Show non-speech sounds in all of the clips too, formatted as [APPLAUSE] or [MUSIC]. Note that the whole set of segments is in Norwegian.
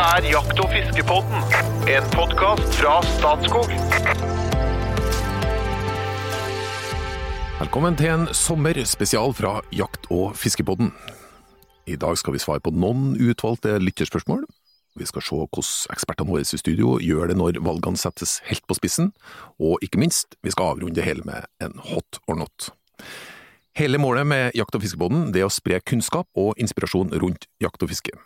er Jakt- og fiskepodden, en podkast fra Statskog. Velkommen til en sommerspesial fra Jakt- og fiskepodden. I dag skal vi svare på noen utvalgte lytterspørsmål. Vi skal se hvordan ekspertene våre i studio gjør det når valgene settes helt på spissen, og ikke minst, vi skal avrunde det hele med en hot or not. Hele målet med Jakt- og fiskepodden er å spre kunnskap og inspirasjon rundt jakt og fiske.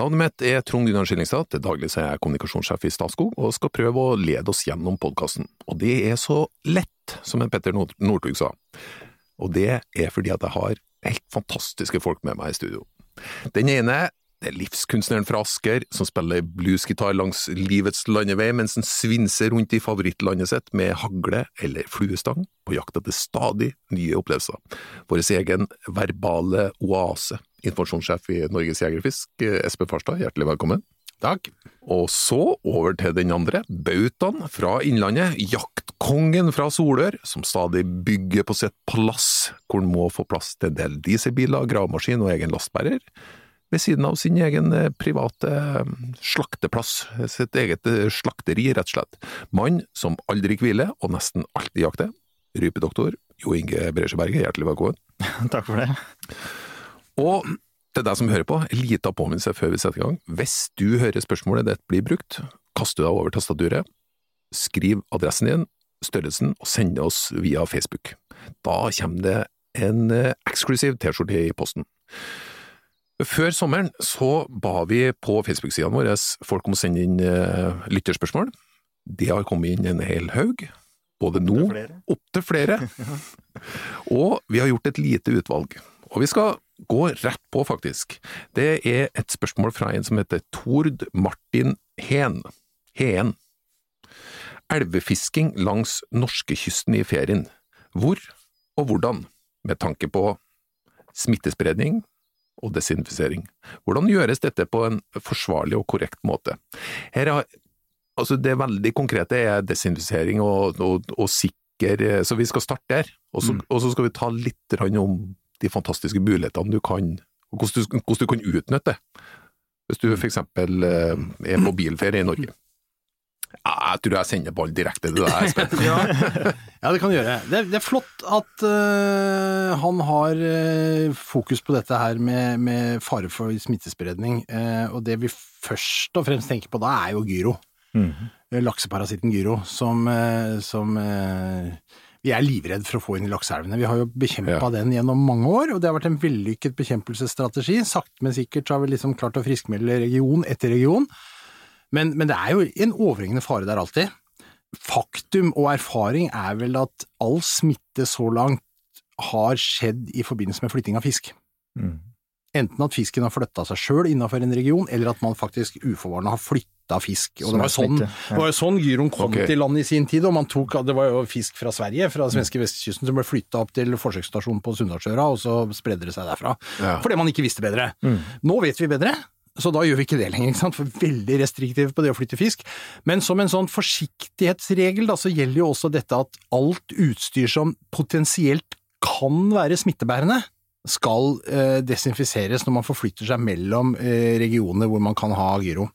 Navnet mitt er Trond Gunnar Skillingstad, til daglig er jeg kommunikasjonssjef i Statskog, og skal prøve å lede oss gjennom podkasten. Og det er så lett, som en Petter Northug sa. Og det er fordi at jeg har helt fantastiske folk med meg i studio. Den ene det er livskunstneren fra Asker som spiller bluesgitar langs livets landevei mens han svinser rundt i favorittlandet sitt med hagle eller fluestang på jakt etter stadig nye opplevelser. Vår egen verbale oase. Informasjonssjef i Norges Jegerfisk, Espen Farstad, hjertelig velkommen. Takk. Og så over til den andre, bautaen fra Innlandet, jaktkongen fra Solør, som stadig bygger på sitt palass, hvor han må få plass til en del dieselbiler, gravemaskin og egen lastbærer, ved siden av sin egen eh, private eh, slakteplass, sitt eget eh, slakteri, rett og slett. Mann som aldri hviler, og nesten alltid jakter. Rypedoktor Jo Inge Bresjeberget, hjertelig velkommen. [LAUGHS] Takk for det. Og til deg som hører på, en liten påminnelse før vi setter i gang. Hvis du hører spørsmålet ditt blir brukt, kast deg over tastaturet, skriv adressen din, størrelsen, og send det oss via Facebook. Da kommer det en eksklusiv T-skjorte i posten. Før sommeren så ba vi på Facebook-sidene våre folk om å sende inn eh, lytterspørsmål. Det har kommet inn en hel haug, både nå Opptil flere. flere. [LAUGHS] Og vi har gjort et lite utvalg. Og vi skal gå rett på, faktisk. Det er et spørsmål fra en som heter Tord Martin Heen. Heen. Elvefisking langs norskekysten i ferien. Hvor og hvordan? Med tanke på smittespredning og desinfisering. Hvordan gjøres dette på en forsvarlig og korrekt måte? Her er, altså det veldig konkrete er desinfisering og, og, og sikker, så vi skal starte der. Og så, og så skal vi ta litt om de fantastiske mulighetene du kan, og hvordan du, hvordan du kan utnytte det. Hvis du eksempel eh, er på bilferie i Norge. Ja, jeg tror jeg sender ball direkte til deg, Espen. [LAUGHS] Ja, ja det kan du gjøre. Det, er- det er flott at uh, han har uh, fokus på dette her med, med fare for smittespredning. Uh, og det vi først og fremst tenker på da, er jo gyro. Eh, Lakseparasitten gyro, som, som vi er livredd for å få inn i lakseelvene. Vi har jo bekjempa Ja. den gjennom mange år, og det har vært en vellykket bekjempelsesstrategi. Sakte, men sikkert så har vi liksom klart å friskmelde region etter region. Men, men det er jo en overhengende fare der alltid. Faktum og erfaring er vel at all smitte så langt har skjedd i forbindelse med flytting av fisk. Enten at fisken har flytta seg sjøl innenfor en region, eller at man faktisk uforvarende har flytta fisk. Og det var, sånn, ja. det var jo sånn gyroen kom okay. til land i sin tid, og man tok, det var jo fisk fra Sverige, fra svenske vestkysten, som ble flytta opp til forsøksstasjonen på Sunndalsøra, og så spredde det seg derfra. Ja. Fordi man ikke visste bedre. Nå vet vi bedre. Så da gjør vi ikke det lenger, ikke sant? for veldig restriktive på det å flytte fisk. Men som en sånn forsiktighetsregel, da, så gjelder jo også dette at alt utstyr som potensielt kan være smittebærende, skal eh, desinfiseres når man forflytter seg mellom eh, regioner hvor man kan ha gyro.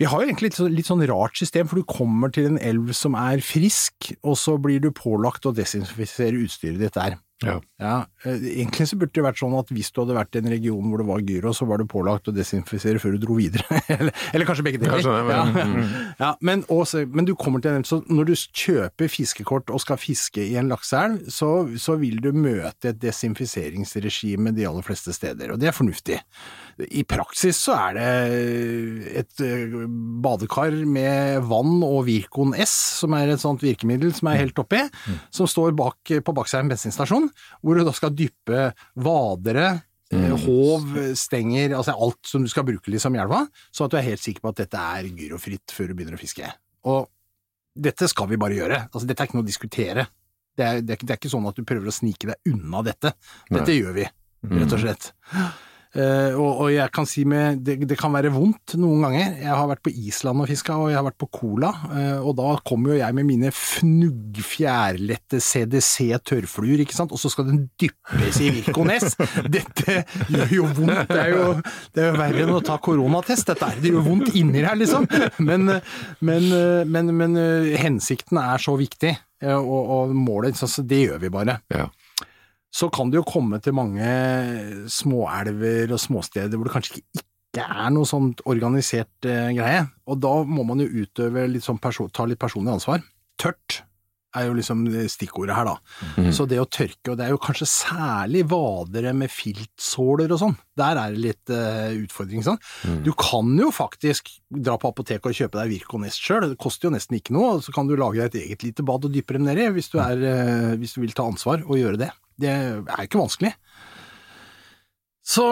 Vi har jo egentlig litt, litt sånn rart system, for du kommer til en elv som er frisk, og så blir du pålagt å desinfisere utstyret ditt der. Ja. Ja, eh, egentlig så burde det vært sånn at hvis du hadde vært i en region hvor det var gyro, så var du pålagt å desinfisere før du dro videre. [LAUGHS] eller, eller kanskje begge deler. Kanskje det, ja, men- ja. [LAUGHS] Ja, men, også, men du kommer til en så når du kjøper fiskekort og skal fiske i en lakseelv, så, så vil du møte et desinfiseringsregime de aller fleste steder, og det er fornuftig. I praksis så er det et eh, badekar med vann og Virkon S, som er et sånt virkemiddel som er helt oppi, som står bak, på Baksheim bensinstasjon, hvor du da skal dyppe vadere, mm. håv, stenger, altså alt som du skal bruke liksom i elva, så at du er helt sikker på at dette er gyrofritt før du begynner å fiske. Og dette skal vi bare gjøre. Altså, dette er ikke noe å diskutere. Det er, det, er, det er ikke sånn at du prøver å snike deg unna dette. Dette gjør vi, rett og slett. Eh, og, og jeg kan si med det, det kan være vondt noen ganger. Jeg har vært på Island og fiska, og jeg har vært på Cola. eh, og da kommer jo jeg med mine fnugg fjærlette CDC tørrfluer, ikke sant. Og så skal den dyppes i Virkones. [LAUGHS] Dette gjør jo vondt. Det er jo, det er jo verre enn å ta koronatest, dette er. Det gjør vondt inni her, liksom. Men, men, men, men hensikten er så viktig, eh, og, og målet, så så det gjør vi bare Ja. Så kan det jo komme til mange småelver og småsteder hvor det kanskje ikke, det er noe sånt organisert eh, greie. Og da må man jo utøve litt sånn ta litt personlig ansvar. Tørt er jo liksom stikkordet her, da. Så det å tørke, og det er jo kanskje særlig vadere med filtsåler og sånn, der er det litt eh, utfordring. Sånn. Du kan jo faktisk dra på apoteket og kjøpe deg Virkonest sjøl, det koster jo nesten ikke noe, og så kan du lage deg et eget lite bad og dyppe dem nedi, hvis du, er, eh, hvis du vil ta ansvar og gjøre det. Det er ikke vanskelig. Så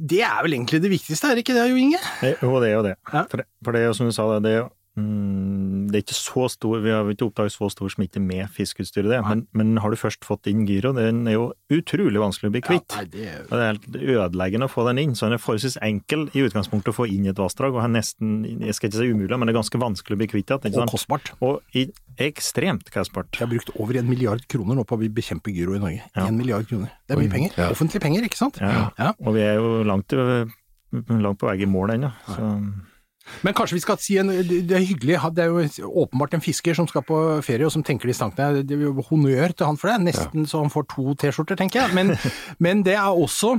det er vel egentlig det viktigste, er det ikke det, Jo Inge? Jo, det er jo det. Ja. For, det, for det er jo som du sa, det jo mm, det er ikke så stor, vi har ikke oppdaget så stor smitte med fiskeutstyret, det. Men, men har du først fått inn gyro, den er jo utrolig vanskelig å bli kvitt. Ja, nei, det, Og det er helt ødeleggende å få den inn, så den er forholdsvis enkel i utgangspunktet å få inn i et vassdrag, og er nesten, jeg skal ikke si umulig, men det er ganske vanskelig å bli kvitt igjen. og kostbart. Og i, ekstremt kostbart. Jeg har brukt over en milliard kroner nå på å bekjempe gyro i Norge. Ja. En milliard kroner. Det er mye penger. ja. Offentlige penger, ikke sant? Ja. Ja. Og vi er jo langt, langt på vei i mål ennå. Men kanskje vi skal si en Det er hyggelig, det er jo åpenbart en fisker som skal på ferie og som tenker de tankene. Det er jo honnør til han for det, nesten så han får to T-skjorter, tenker jeg. Men, [LAUGHS] men det er også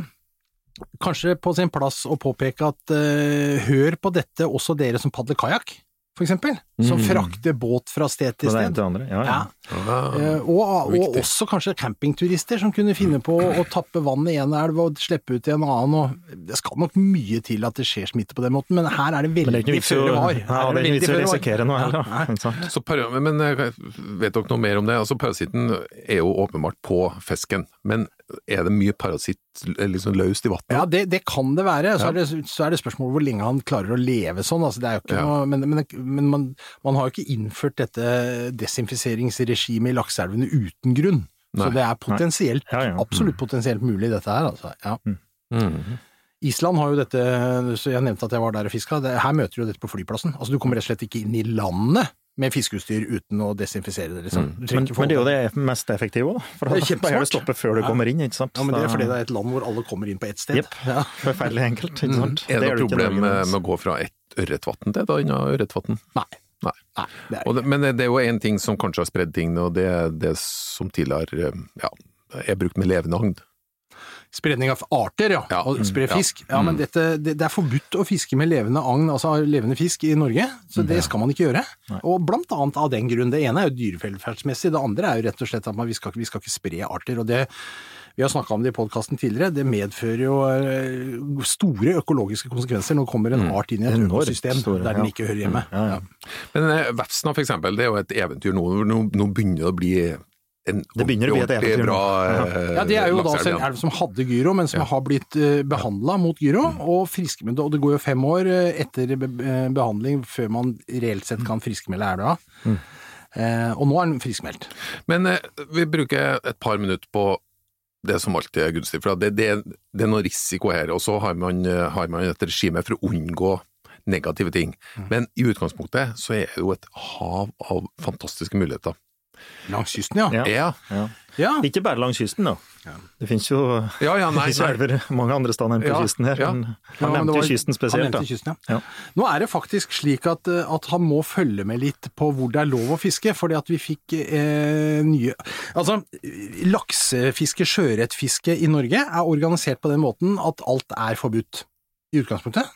kanskje på sin plass å påpeke at uh, hør på dette også dere som padler kajakk, for eksempel. Som frakter båt fra sted til sted. til andre. Ja, ja. Ja. Eh, og, og også kanskje campingturister som kunne finne på å tappe vann i en elv og slippe ut i en annen. Og det skal nok mye til at det skjer smitte på den måten, men her er det veldig føre var. Ja, er det er ikke vits i å risikere noe heller. men eh, vet dere noe mer om det? Altså Parasitten er jo åpenbart på fisken, men er det mye parasitt liksom løst i vannet? Ja, det, det kan det være. Så, er det, så er det spørsmål hvor lenge han klarer å leve sånn. Altså, det er jo ikke Ja. noe, men men, men man, man har jo ikke innført dette desinfiseringsregimet i lakseelvene uten grunn. Så det er potensielt, Ja, ja. absolutt potensielt mulig dette her. Altså. Ja. Mm. Island har jo dette, så jeg nevnte at jeg var der og fiska, her møter du jo dette på flyplassen. Altså Du kommer rett og slett ikke inn i landet med fiskeutstyr uten å desinfisere det, liksom. Mm. Men, men det er jo det mest effektive, òg, For Det er da kjempesmart. bare å stoppe før du Ja. kommer inn, ikke sant. Ja, men det er fordi det er et land hvor alle kommer inn på ett sted. Jepp. [LAUGHS] Ja. Forferdelig enkelt, ikke sant. Er det, noe problem med, å gå fra et ørretvann til et annet ørretvann? Nei. Nei. Nei, det er Og det, men det er jo én ting som kanskje har spredd tingene, og det er det som tidligere eh, ja, er brukt med levende agn. Spredning av arter, ja. Ja, Og spre mm, ja. fisk. Ja, men dette, det, det er forbudt å fiske med levende agn, altså levende fisk, i Norge. Så det skal man ikke gjøre. Og blant annet av den grunn. Det ene er jo dyrevelferdsmessig, det andre er jo rett og slett at man, vi, skal, vi skal ikke spre arter. og det vi har snakka om det i podkasten tidligere, det medfører jo eh, store økologiske konsekvenser når det kommer en art inn i et økosystem der den ikke hører hjemme. Ja, ja. Men eh, Vefsna eksempel, det er jo et eventyr nå. Nå, nå begynner det å bli en Det begynner å bli et ordentlig bra eh, Ja, Det er jo da også en elv som hadde gyro, men som har blitt uh, behandla mot gyro, og friskmeldt. Og det går jo fem år eh, etter be eh, behandling før man reelt sett kan friskmelde elva. Eh, og nå er den friskmeldt. Men eh, vi bruker et par minutter på det som alltid er gunstig, for det, det, det er noe risiko her. Og så har man, eh, har man et regime for å unngå negative ting. Men i utgangspunktet så er det jo et hav av fantastiske muligheter. Langs kysten, ja. Ja. Ja, Ja. Ja, Ikke bare langs kysten, da. Det finnes jo ja, ja nei, [LAUGHS] elver mange andre steder enn på Ja, kysten her. ja. Men han nevnte var- kysten spesielt, Han da. nevnte kysten, ja. Ja. Nå er det faktisk slik at, eh, at han må følge med litt på hvor det er lov å fiske, fordi at vi fikk eh, nye Altså, laksefiske, sjøørretfiske i Norge er organisert på den måten at alt er forbudt i utgangspunktet.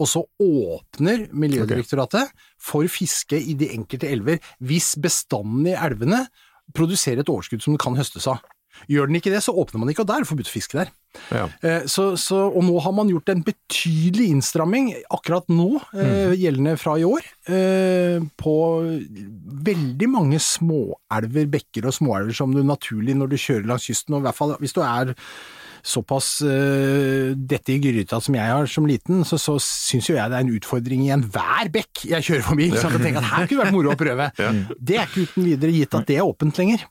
Og så åpner Miljødirektoratet for fiske i de enkelte elver hvis bestanden i elvene produserer et overskudd som det kan høstes av. Gjør den ikke det, så åpner man ikke, og da er det forbudt å fiske der. Ja. Eh, Så, så, og nå har man gjort en betydelig innstramming, akkurat nå, eh, gjeldende fra i år, eh, på veldig mange småelver, bekker og småelver som du naturlig når du kjører langs kysten, og i hvert fall hvis du er såpass uh, dette i gryta som jeg har som liten, så, så syns jo jeg det er en utfordring i enhver bekk jeg kjører forbi. Så jeg tenker at her kunne vært moro å prøve. Det er ikke uten videre gitt at det er åpent lenger.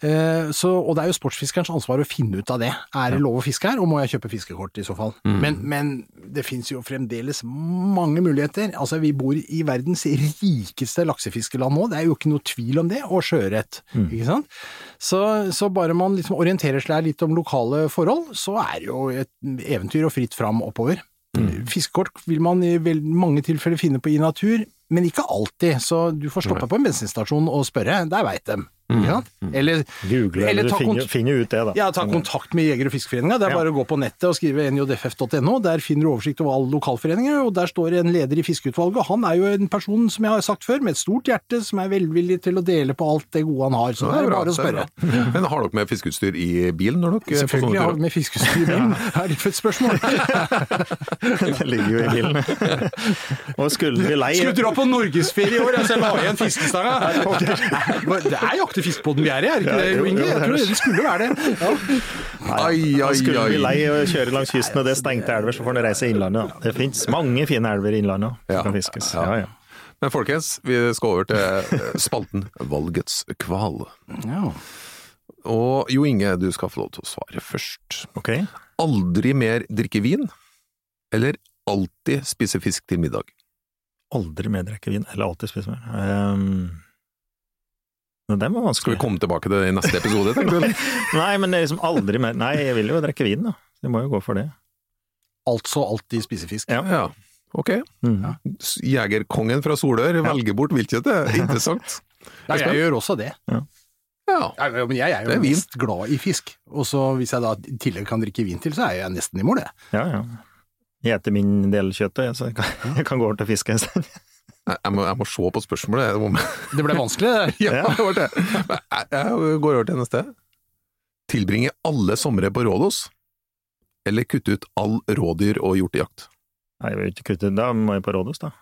Eh, så, og det er jo sportsfiskerens ansvar å finne ut av det. Er det lov å fiske her, og må jeg kjøpe fiskekort i så fall? Men, men det finnes jo fremdeles mange muligheter. Altså, vi bor i verdens rikeste laksefiskeland nå, det er jo ikke noe tvil om det, og sjøørret. Ikke sant? Så, så bare man liksom orienterer seg litt om lokale forhold, så er det jo et eventyr og fritt fram oppover. Fiskekort vil man i mange tilfeller finne på i natur, men ikke alltid, så du får stoppe på en bensinstasjon og spørre, der veit dem. Ikke? Eller, Google eller eller ta finne, finne ut det, da. ja, ta kontakt med Jeger- og Fiskeforeninga. Det er Ja. bare å gå på nettet og skrive njff.no. Der finner du oversikt over alle lokalforeninger, og der står en leder i fiskeutvalget. Han er jo en person, som jeg har sagt før, med et stort hjerte, som er velvillig til å dele på alt det gode han har. Så det er bra, bare å er spørre. Men har dere med fiskeutstyr i bilen når dere er Selvfølgelig har vi med fiskeutstyr i bilen. [LAUGHS] Er det et spørsmål? [LAUGHS] Det ligger jo i bilen. [LAUGHS] Og skulle vi lei Skulle dra på norgesferie i år, altså jeg la igjen fiskestanga. Det er jaktefiskepoden vi er i, er ikke det, Inge? Jeg tror det. skulle være det. [LAUGHS] Ja. Ai, ai, Skulle ai. lei å kjøre langs kysten, og det er stengte elver, så får en reise i innlandet. Det fins mange fine elver i innlandet som Ja, kan fiskes. ja. Ja. Men folkens, vi skal over til eh, spalten Valgets kval. Ja. Og Jo Inge, du skal få lov til å svare først. Ok. Aldri mer drikke vin, eller alltid spise fisk til middag? Aldri mer drikke vin, eller alltid spise mer. Um, den var Skal vi komme tilbake til det i neste episode, tenker du? [LAUGHS] Nei, men det er liksom aldri mer Nei, jeg vil jo drikke vin, da. Så jeg må jo gå for det. Altså alltid spise fisk. Ja. Ja, ok. Mm. Jegerkongen fra Solør velger bort viltkjøttet. [LAUGHS] Interessant. Ja, jeg gjør også det. Ja. Ja, men jeg er jo er mest glad i fisk, og så hvis jeg da i tillegg kan drikke vin til, så er jeg nesten i mål, jeg. Ja, ja. Jeg eter min del kjøtt, så jeg kan, jeg kan gå over til fiske en stund. Jeg, må, jeg må se på spørsmålet. Må- Det ble vanskelig, det. [LAUGHS] Ja, det var det. Jeg, jeg går over til neste. Tilbringe alle somre på Rådos, eller kutte ut all rådyr- og hjortejakt? Nei, jeg vil ikke kutte Da må jeg på Rådos, da.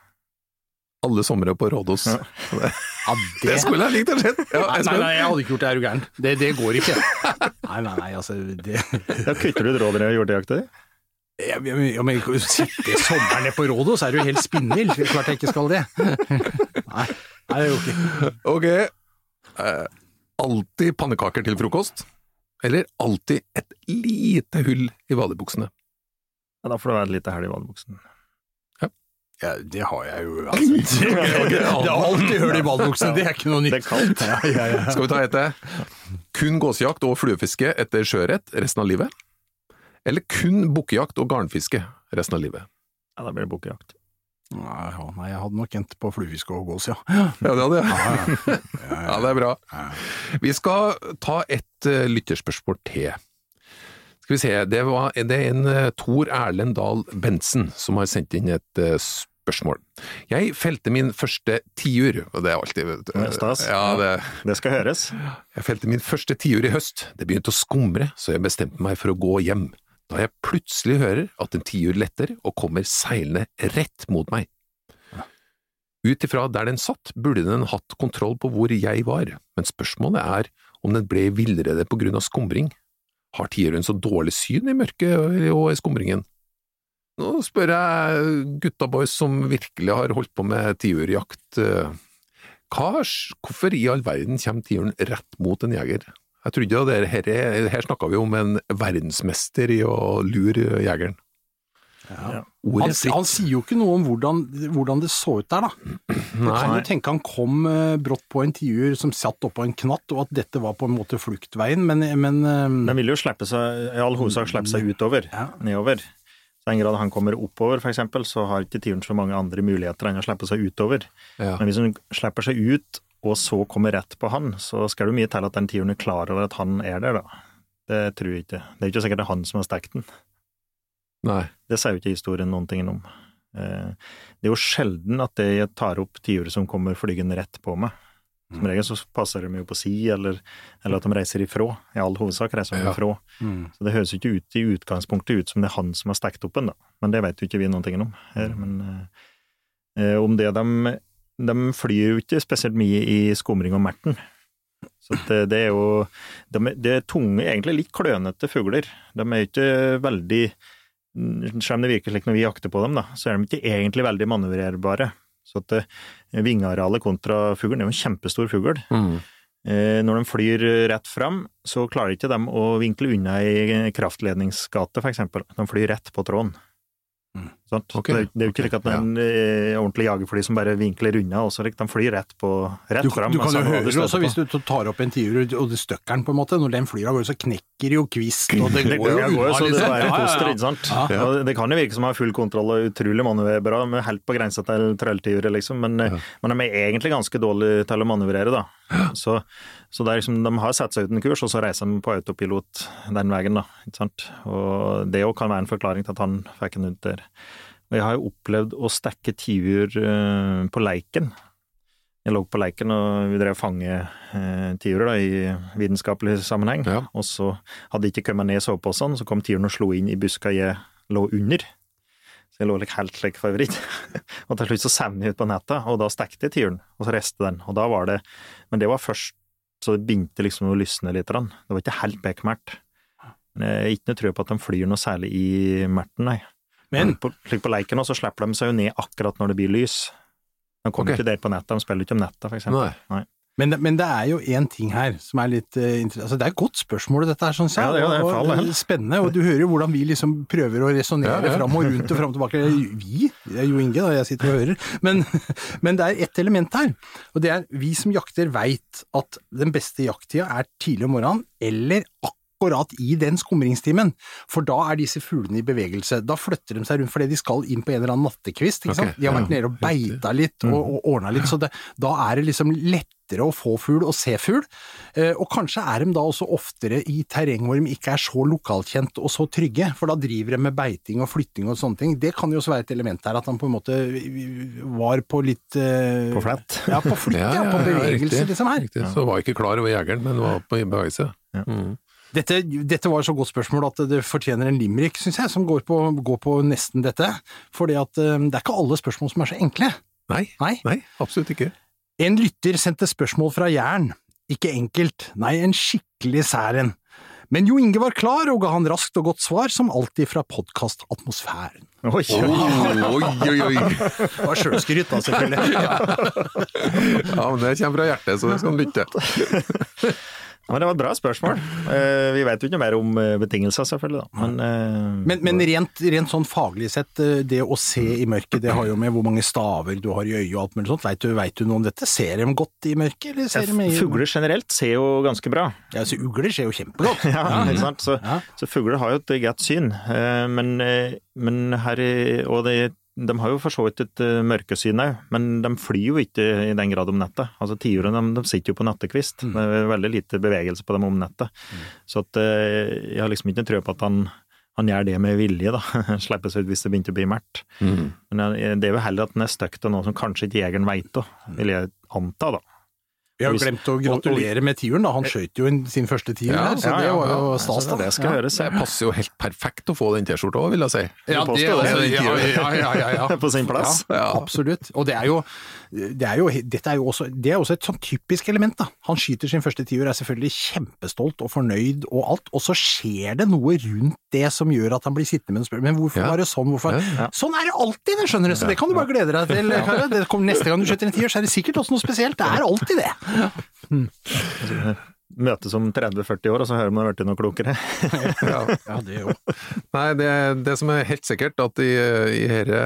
Alle somre på Rådos. Ja. Ja, Det skulle jeg likt å se! Ja, Nei, nei, nei, jeg hadde ikke gjort det, er du gæren. Det, det går ikke. [LAUGHS] Nei, nei, nei, altså det, Da kutter du ut rådyr og hjortejakta di? Jeg, men Sitte sommeren nede på rådet, så er du helt spinnvill. Er Klart jeg ikke skal det. [LAUGHS] Nei, nei det jo ikke. Ok. Eh, alltid pannekaker til frokost, eller alltid et lite hull i badebuksene? Ja, da får det være et lite helg i vadebuksen. Ja, det har jeg jo [LAUGHS] altså, det, det alltid hull i ballbuksene, det er ikke noe nytt. Det er kaldt. Ja, ja, ja. Skal vi ta et til? Kun gåsejakt og fluefiske etter sjøørret resten av livet? Eller kun bukkejakt og garnfiske resten av livet? Ja, da blir det bukkejakt. Nei, ja, nei, jeg hadde nok endt på fluefiske og gås, ja. Ja, det hadde jeg. Ja, [LAUGHS] det er bra. Vi skal ta et uh, lytterspørsmål til. Skal vi se, det, var, det er en uh, Tor Erlend Dahl Bentsen som har sendt inn et uh, spørsmål. Jeg felte min første tiur, og det er alltid Det er stas. Ja, det, Det skal høres. jeg felte min første tiur i høst. Det begynte å skumre, så jeg bestemte meg for å gå hjem. Da jeg plutselig hører at en tiur letter og kommer seilende rett mot meg. Ut ifra der den satt, burde den hatt kontroll på hvor jeg var, men spørsmålet er om den ble villrede på grunn av skumring. Har tiuren så dårlig syn i mørket og i skumringen? Nå spør jeg gutta boys som virkelig har holdt på med tiurjakt, hva, hvorfor i all verden kommer tiuren rett mot en jeger? Jeg trodde jo det her, her snakka vi om en verdensmester i å lure jegeren. Ja. Ordet Han, han sier jo ikke noe om hvordan, hvordan det så ut der, da. [CLEARS THROAT] Du kan jo tenke han kom eh, brått på en tiur som satt oppå en knatt, og at dette var på en måte fluktveien, men, men eh, Den vil jo slippe seg, i all hovedsak slippe seg utover, Ja. nedover. Så i den grad han kommer oppover, for eksempel, så har ikke tiuren så mange andre muligheter enn å slippe seg utover. Ja. Men hvis hun slipper seg ut, og så kommer rett på han, så skal det mye til at den tiuren er klar over at han er der, da. Det tror jeg ikke. Det er ikke sikkert det er han som har stekt den. Nei. Det sier jo ikke historien noen ting om. Eh, Det er jo sjelden at jeg tar opp tiurer som kommer flygende rett på meg. Som regel så passer de jo på si, eller, eller at de reiser ifra. I all hovedsak reiser de Ja. ifra. mm. Så det høres jo ikke ut i utgangspunktet ut som det er han som har stekt opp en, da. Men det vet jo ikke vi noen ting om her. Men eh, eh, om det de, de flyr jo ikke spesielt mye i skumring og merten. Så det, det er jo de, Det er tunge, egentlig litt klønete fugler. De er jo ikke veldig Selv om det virker slik når vi jakter på dem, da, så er de ikke egentlig veldig manøvrerbare. Så at eh, vingearealet kontra fuglen er jo en kjempestor fugl. Mm. Eh, Når de flyr rett fram, så klarer ikke de å vinkle unna i kraftledningsgate, eksempel. De flyr rett på tråden. Mm. Sant? Ok, Det, det er jo ikke slik at det er en ja. ordentlig jagerfly som bare vinkler unna, Også, de flyr rett, på, rett Du, fram. du kan jo høre det også hvis du tar opp en tiur og det støkker den, på en måte. Når den flyr av gårde, så knekker jo kvist, og det [LAUGHS] går jo unna, så det liksom. Ja, koster, ikke sant? Ja. Det kan jo virke som de har full kontroll og utrolig manøverbra, men helt på grensa til trølltyvere, liksom. Men, eh, men de er egentlig ganske dårlige til å manøvrere, da. Så, så liksom, de har satt seg ut en kurs, og så reiser de på autopilot den veien, da. Ikke sant? Og det òg kan være en forklaring til at han fikk en hund der. Og jeg har jo opplevd å stekke tiur eh, på Leiken. Jeg lå på Leiken, og vi drev fange eh, tiurer da, i vitenskapelig sammenheng. Ja. Og så hadde jeg ikke kommet ned i soveposen, så kom tiuren og slo inn i buska jeg lå under. Så jeg lå like helt slik favoritt. [LAUGHS] og til slutt så savnet jeg ut på nettet, og da stekte jeg tiuren, og så restet den. Og da var det Men det var først så det begynte liksom å lysne litt. Det var ikke helt bekmært. Men jeg har ikke noe tro på at de flyr noe særlig i merten, nei. Men på, slik på leiken så slipper de seg jo ned akkurat når det blir lys. De kommer okay. ikke der på nettet, de spiller ikke om nettet, for eksempel. Nei. Men, det- men det er jo én ting her som er litt uh. Altså, det er et godt spørsmål, dette her, sånn sett. Ja, det er det, og, og, spennende. Og du hører jo hvordan vi liksom prøver å resonnere Ja, ja. fram og rundt og fram og tilbake. Vi, det er jo Inge, da, jeg sitter og hører. Men, [LAUGHS] men det er ett element her. Og det er vi som jakter veit at den beste jakttida er tidlig om morgenen, eller akkurat i den skumringstimen. For da er disse fuglene i bevegelse. Da flytter de seg rundt fordi de skal inn på en eller annen nattekvist. Ikke Ok, sant? De har vært ja, nede og beita litt og, og ordna litt, så det, da er det liksom lettere å få fugl og se fugl. Eh, og kanskje er de da også oftere i terreng hvor de ikke er så lokalkjent og så trygge, for da driver de med beiting og flytting og sånne ting. Det kan jo også være et element her, at han på en måte var på litt eh, På flatt. Ja, på flytt, ja, på [LAUGHS] bevegelse, riktig, liksom her. Riktig. Så var ikke klar over jegeren, men var på bevegelse. Ja. Mm. Dette, dette var et så godt spørsmål at det fortjener en limerick, syns jeg, som går på, går på nesten dette. For eh, det er ikke alle spørsmål som er så enkle. Nei, Nei. nei, absolutt ikke. En lytter sendte spørsmål fra Jæren. Ikke enkelt, nei, en skikkelig særen. Men Jo Inge var klar og ga han raskt og godt svar, som alltid fra podkastatmosfæren. Oi, Oi, oi, oi! Det var sjølskryt, da, selvfølgelig. Ja, men det kommer fra hjertet, så det skal han lytte. Ja, men det var et bra spørsmål. Eh, vi vet jo ikke mer om eh, betingelser, selvfølgelig, da. Men, eh, Men, men rent, rent sånn faglig sett, det å se i mørket, det har jo med hvor mange staver du har i øyet og alt mulig sånt. Veit du, vet du noe om dette? Ser de godt i mørket, eller ser de i Fugler generelt ser jo ganske bra. Ja, så ugler ser jo kjempegodt. [LAUGHS] Ja, ikke sant? Så, Ja. så fugler har jo et godt syn, men, men her i- Og det, de har jo for så vidt et eh, mørkesyn òg, men de flyr jo ikke i den grad om nettet. Altså Tiurene de, de sitter jo på nattekvist, Mm. det er veldig lite bevegelse på dem om nettet. Så at, eh, jeg har liksom ikke trua på at han, han gjør det med vilje, da. [LAUGHS] Slipper seg ut hvis det begynte å bli mørkt. Mm. Men eh, det er jo heller at den er stuck til noe som kanskje ikke jegeren veit, vil jeg anta, da. Vi har glemt å gratulere med tiuren, da. Han skøyt jo sin første tiur Ja, der, så ja, det ja, var jo stas, da. det skal Ja. høres. Det passer jo helt perfekt å få den T-skjorta òg, vil jeg si. Ja, det, er også ja, ja, ja, ja, ja. [LAUGHS] På sin plass. Ja, absolutt. Og det er jo, det er jo, dette er jo også, det er også et sånn typisk element, da. Han skyter sin første tiur, er selvfølgelig kjempestolt og fornøyd og alt, og så skjer det noe rundt det som gjør at han blir sittende med en spørsmål. Men hvorfor Ja. var det sånn? Hvorfor? Ja, Sånn er det alltid, det skjønner du, så det kan du bare glede deg til. [LAUGHS] Neste gang du skyter en tiur, så er det sikkert også noe spesielt. Det er alltid det. [LAUGHS] Møtes om 30-40 år, og så hører man blitt noe klokere. [LAUGHS] Ja. Ja, det jo. Nei, det, det som er helt sikkert, at i, i herre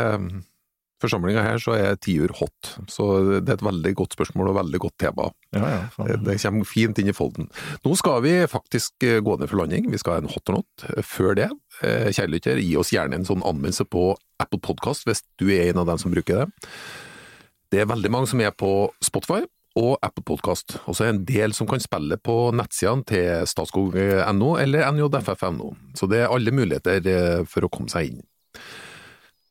forsamlinga her, så er tiur hot. Så det er et veldig godt spørsmål og veldig godt tema. Ja, ja. Det kommer fint inn i folden. Nå skal vi faktisk eh, gå ned for landing. Vi skal ha en hot or not. Før det, eh, kjære lytter, gi oss gjerne en sånn anmeldelse på Apple Podcast hvis du er en av dem som bruker det. Det er veldig mange som er på Spotify og Apple Podcast. Og så er det en del som kan spille på nettsidene til statskog.no eller njff.no. Så det er alle muligheter eh, for å komme seg inn.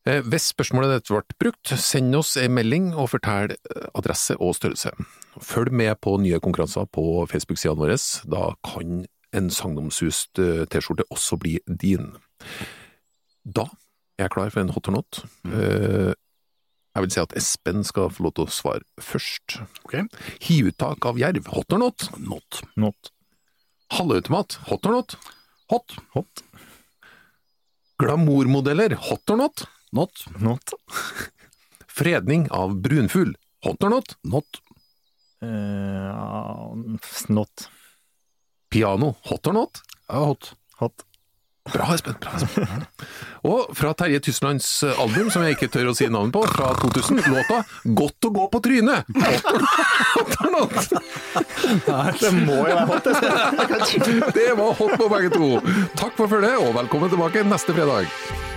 Eh, Hvis spørsmålet ditt ble brukt, send oss en melding og fortell eh, adresse og størrelse. Følg med på nye konkurranser på Facebook-sidene våre, da kan en sagnomsust T-skjorte også bli din. Da er jeg klar for en hot or not. Eh, Jeg vil si at Espen skal få lov til å svare først. Ok. Hiuttak av jerv, hot or not? Not. Not. Halvautomat, hot or not? Hot. Hot. Glamourmodeller, hot or not? Not. Not. Fredning av brunfugl, hot or not? Not. Uh, not. Piano. Hot or not? Uh, hot. Hot. Bra, Espen. Bra, Espen. Og fra Terje Tyslands eh, album, som jeg ikke tør å si navnet på, fra 2000, låta 'Godt å gå på trynet'. Det må jo være hot, [LAUGHS] Det var hot på begge to. Takk for følget, og velkommen tilbake neste fredag.